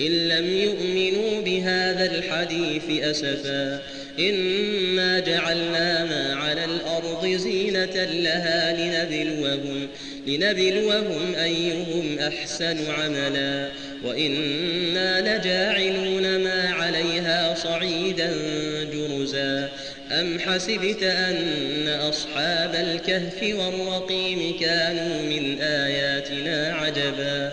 إن لم يؤمنوا بهذا الحديث أسفا إنا جعلنا ما على الأرض زينة لها لنبلوهم لنبلوهم أيهم أحسن عملا وإنا لجاعلون ما عليها صعيدا جرزا أم حسبت أن أصحاب الكهف والرقيم كانوا من آياتنا عجبا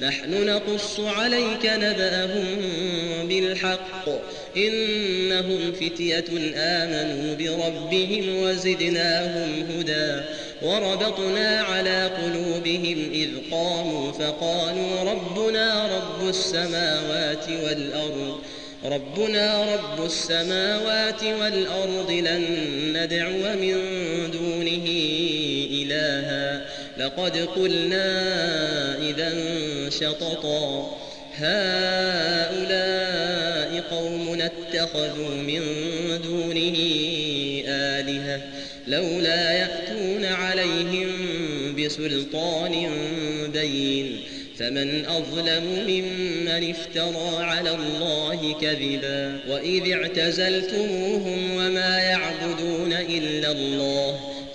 نحن نقص عليك نبأهم بالحق. إنهم فتية آمنوا بربهم وزدناهم هدى. وربطنا على قلوبهم إذ قاموا فقالوا ربنا رب السماوات والأرض ربنا رب السماوات والأرض لن ندعو من دونه لقد قلنا إذا شططا. هؤلاء قوم اتخذوا من دونه آلهة لولا يأتون عليهم بسلطان بين. فمن أظلم ممن افترى على الله كذبا. وإذ اعتزلتموهم وما يعبدون إلا الله.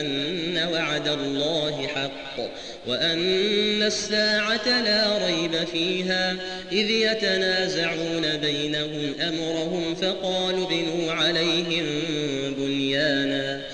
أن وعد الله حق وأن الساعة لا ريب فيها إذ يتنازعون بينهم أمرهم فقالوا بنوا عليهم بنيانا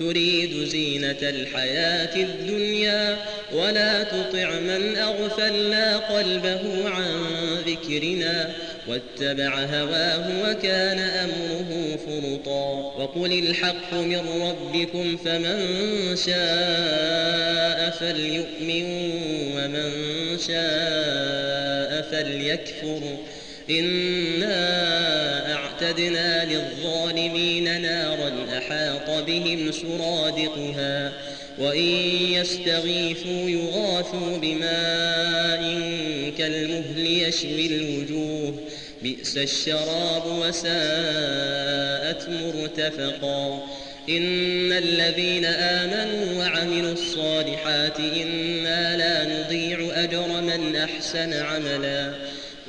تريد زينة الحياة الدنيا ولا تطع من أغفلنا قلبه عن ذكرنا واتبع هواه وكان أمره فرطا وقل الحق من ربكم فمن شاء فليؤمن ومن شاء فليكفر إنا أعتدنا للظالمين نارا أحاط بهم سرادقها وإن يستغيثوا يغاثوا بماء كالمهل يشوي الوجوه بئس الشراب وساءت مرتفقا إن الذين آمنوا وعملوا الصالحات إنا لا نضيع أجر من أحسن عملا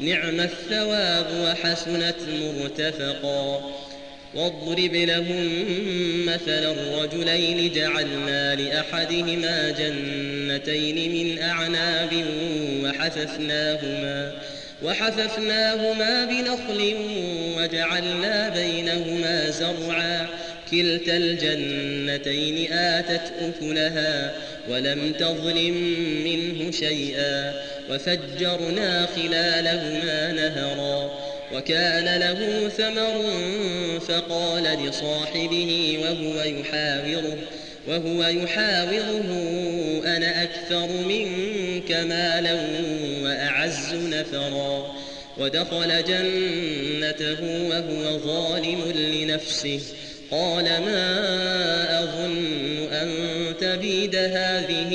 نعم الثواب وحسنت مرتفقا. واضرب لهم مثلا الرجلين جعلنا لأحدهما جنتين من أعناب وحففناهما وحففناهما بنخل وجعلنا بينهما زرعا. كلتا الجنتين آتت أكلها ولم تظلم منه شيئا وفجرنا خلالهما نهرا وكان له ثمر فقال لصاحبه وهو يحاوره وهو يحاوره أنا أكثر منك مالا وأعز نفرا ودخل جنته وهو ظالم لنفسه قال ما أظن أن تبيد هذه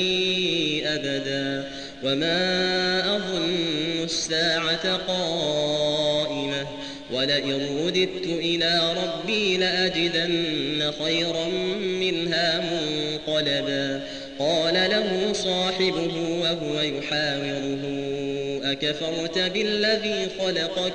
أبدا وما أظن الساعة قائمة ولئن رددت إلى ربي لأجدن خيرا منها منقلبا قال له صاحبه وهو يحاوره أكفرت بالذي خلقك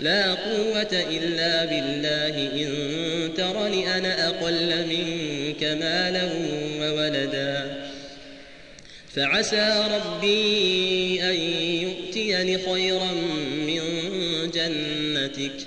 لا قوة إلا بالله. إن ترني أنا أقل منك مالا وولدا. فعسى ربي أن يؤتيني خيرا من جنتك.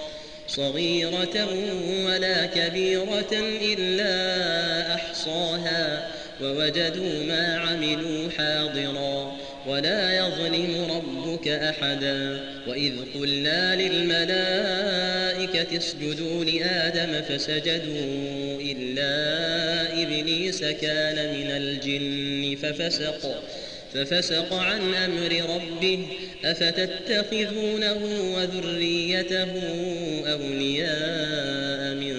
صغيرة ولا كبيرة إلا أحصاها ووجدوا ما عملوا حاضرا ولا يظلم ربك أحدا وإذ قلنا للملائكة اسجدوا لآدم فسجدوا إلا إبليس كان من الجن ففسق ففسق عن أمر ربه أفتتخذونه وذريته أولياء من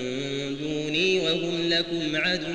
دوني وهم لكم عدو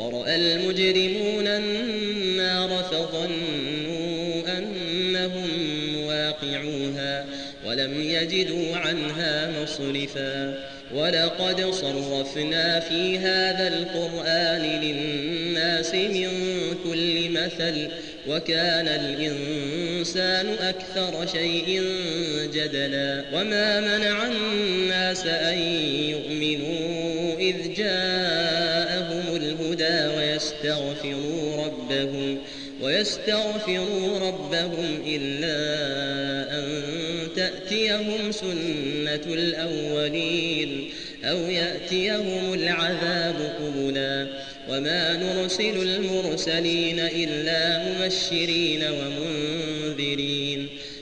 ورأى المجرمون النار فظنوا أنهم واقعوها ولم يجدوا عنها مصرفا ولقد صرفنا في هذا القرآن للناس من كل مثل وكان الإنسان أكثر شيء جدلا وما منع الناس أن يؤمنوا إذ الهدى ويستغفروا ربهم ويستغفروا ربهم إلا أن تأتيهم سنة الأولين أو يأتيهم العذاب قبلا وما نرسل المرسلين إلا مبشرين ومنذرين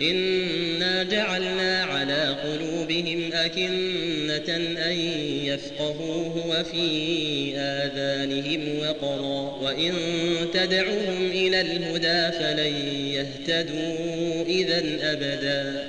إنا جعلنا على قلوبهم أكنة أن يفقهوه وفي آذانهم وقرا وإن تدعوهم إلى الهدى فلن يهتدوا إذا أبدا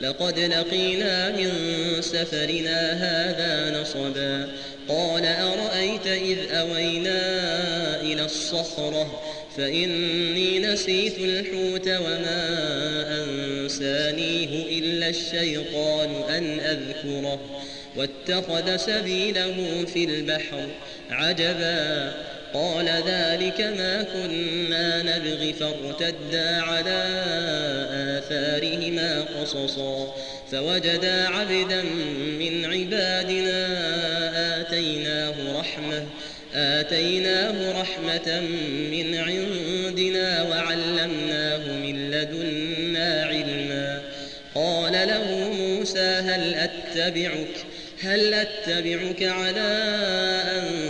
لقد لقينا من سفرنا هذا نصبا. قال أرأيت إذ أوينا إلى الصخرة فإني نسيت الحوت وما أنسانيه إلا الشيطان أن أذكره. واتخذ سبيله في البحر عجبا. قال ذلك ما كنا نبغي فارتدا على آثارهما قصصا. فوجدا عبدا من عبادنا آتيناه رحمة آتيناه رحمة من عندنا وعلمناه من لدنا علما. قال له موسى هل أتبعك؟ هل أتبعك على أن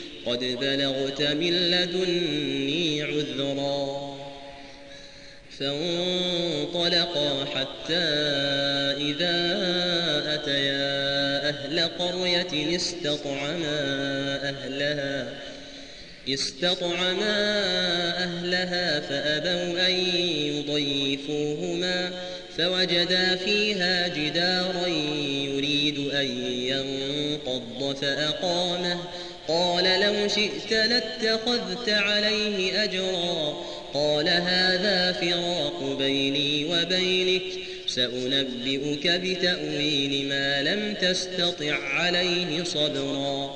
قد بلغت من لدني عذرا. فانطلقا حتى إذا أتيا أهل قرية استطعما أهلها. استطعما أهلها فأبوا أن يضيفوهما. فوجدا فيها جدارا يريد أن ينقض فأقامه. قال لو شئت لاتخذت عليه أجرا. قال هذا فراق بيني وبينك. سأنبئك بتأويل ما لم تستطع عليه صبرا.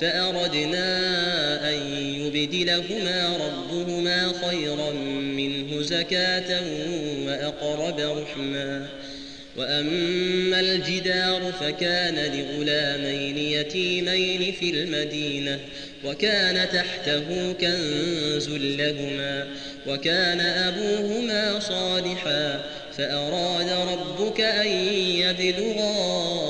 فأردنا أن يبدلهما ربهما خيرا منه زكاة وأقرب رحما وأما الجدار فكان لغلامين يتيمين في المدينة وكان تحته كنز لهما وكان أبوهما صالحا فأراد ربك أن يبلغا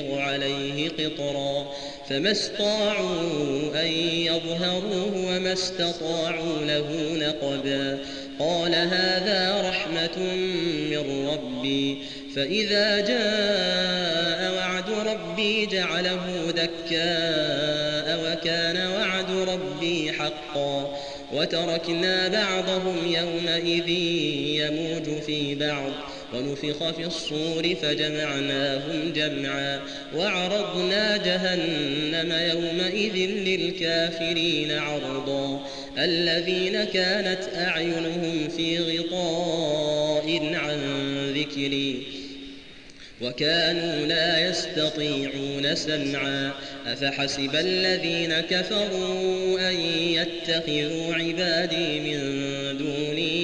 أفرغ عليه قطرا فما استطاعوا أن يظهروه وما استطاعوا له نقبا قال هذا رحمة من ربي فإذا جاء وعد ربي جعله دكاء وكان وعد ربي حقا وتركنا بعضهم يومئذ يموج في بعض ونفخ في الصور فجمعناهم جمعا وعرضنا جهنم يومئذ للكافرين عرضا الذين كانت أعينهم في غطاء عن ذكري وكانوا لا يستطيعون سمعا أفحسب الذين كفروا أن يتخذوا عبادي من دوني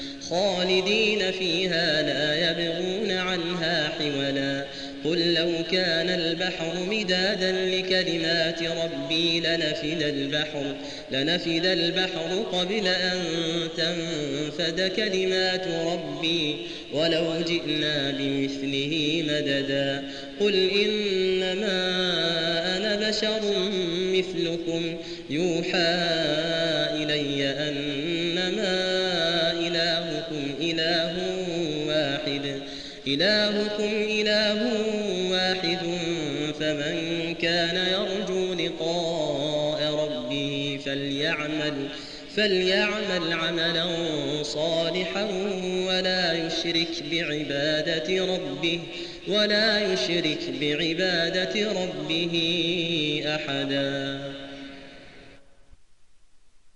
خالدين فيها لا يبغون عنها حولا. قل لو كان البحر مدادا لكلمات ربي لنفد البحر لنفد البحر قبل أن تنفد كلمات ربي. ولو جئنا بمثله مددا. قل إنما أنا بشر مثلكم. يوحى إلي أنما إلهكم إله واحد فمن كان يرجو لقاء ربه فليعمل فليعمل عملا صالحا ولا يشرك بعبادة ربه ولا يشرك بعبادة ربه أحدا.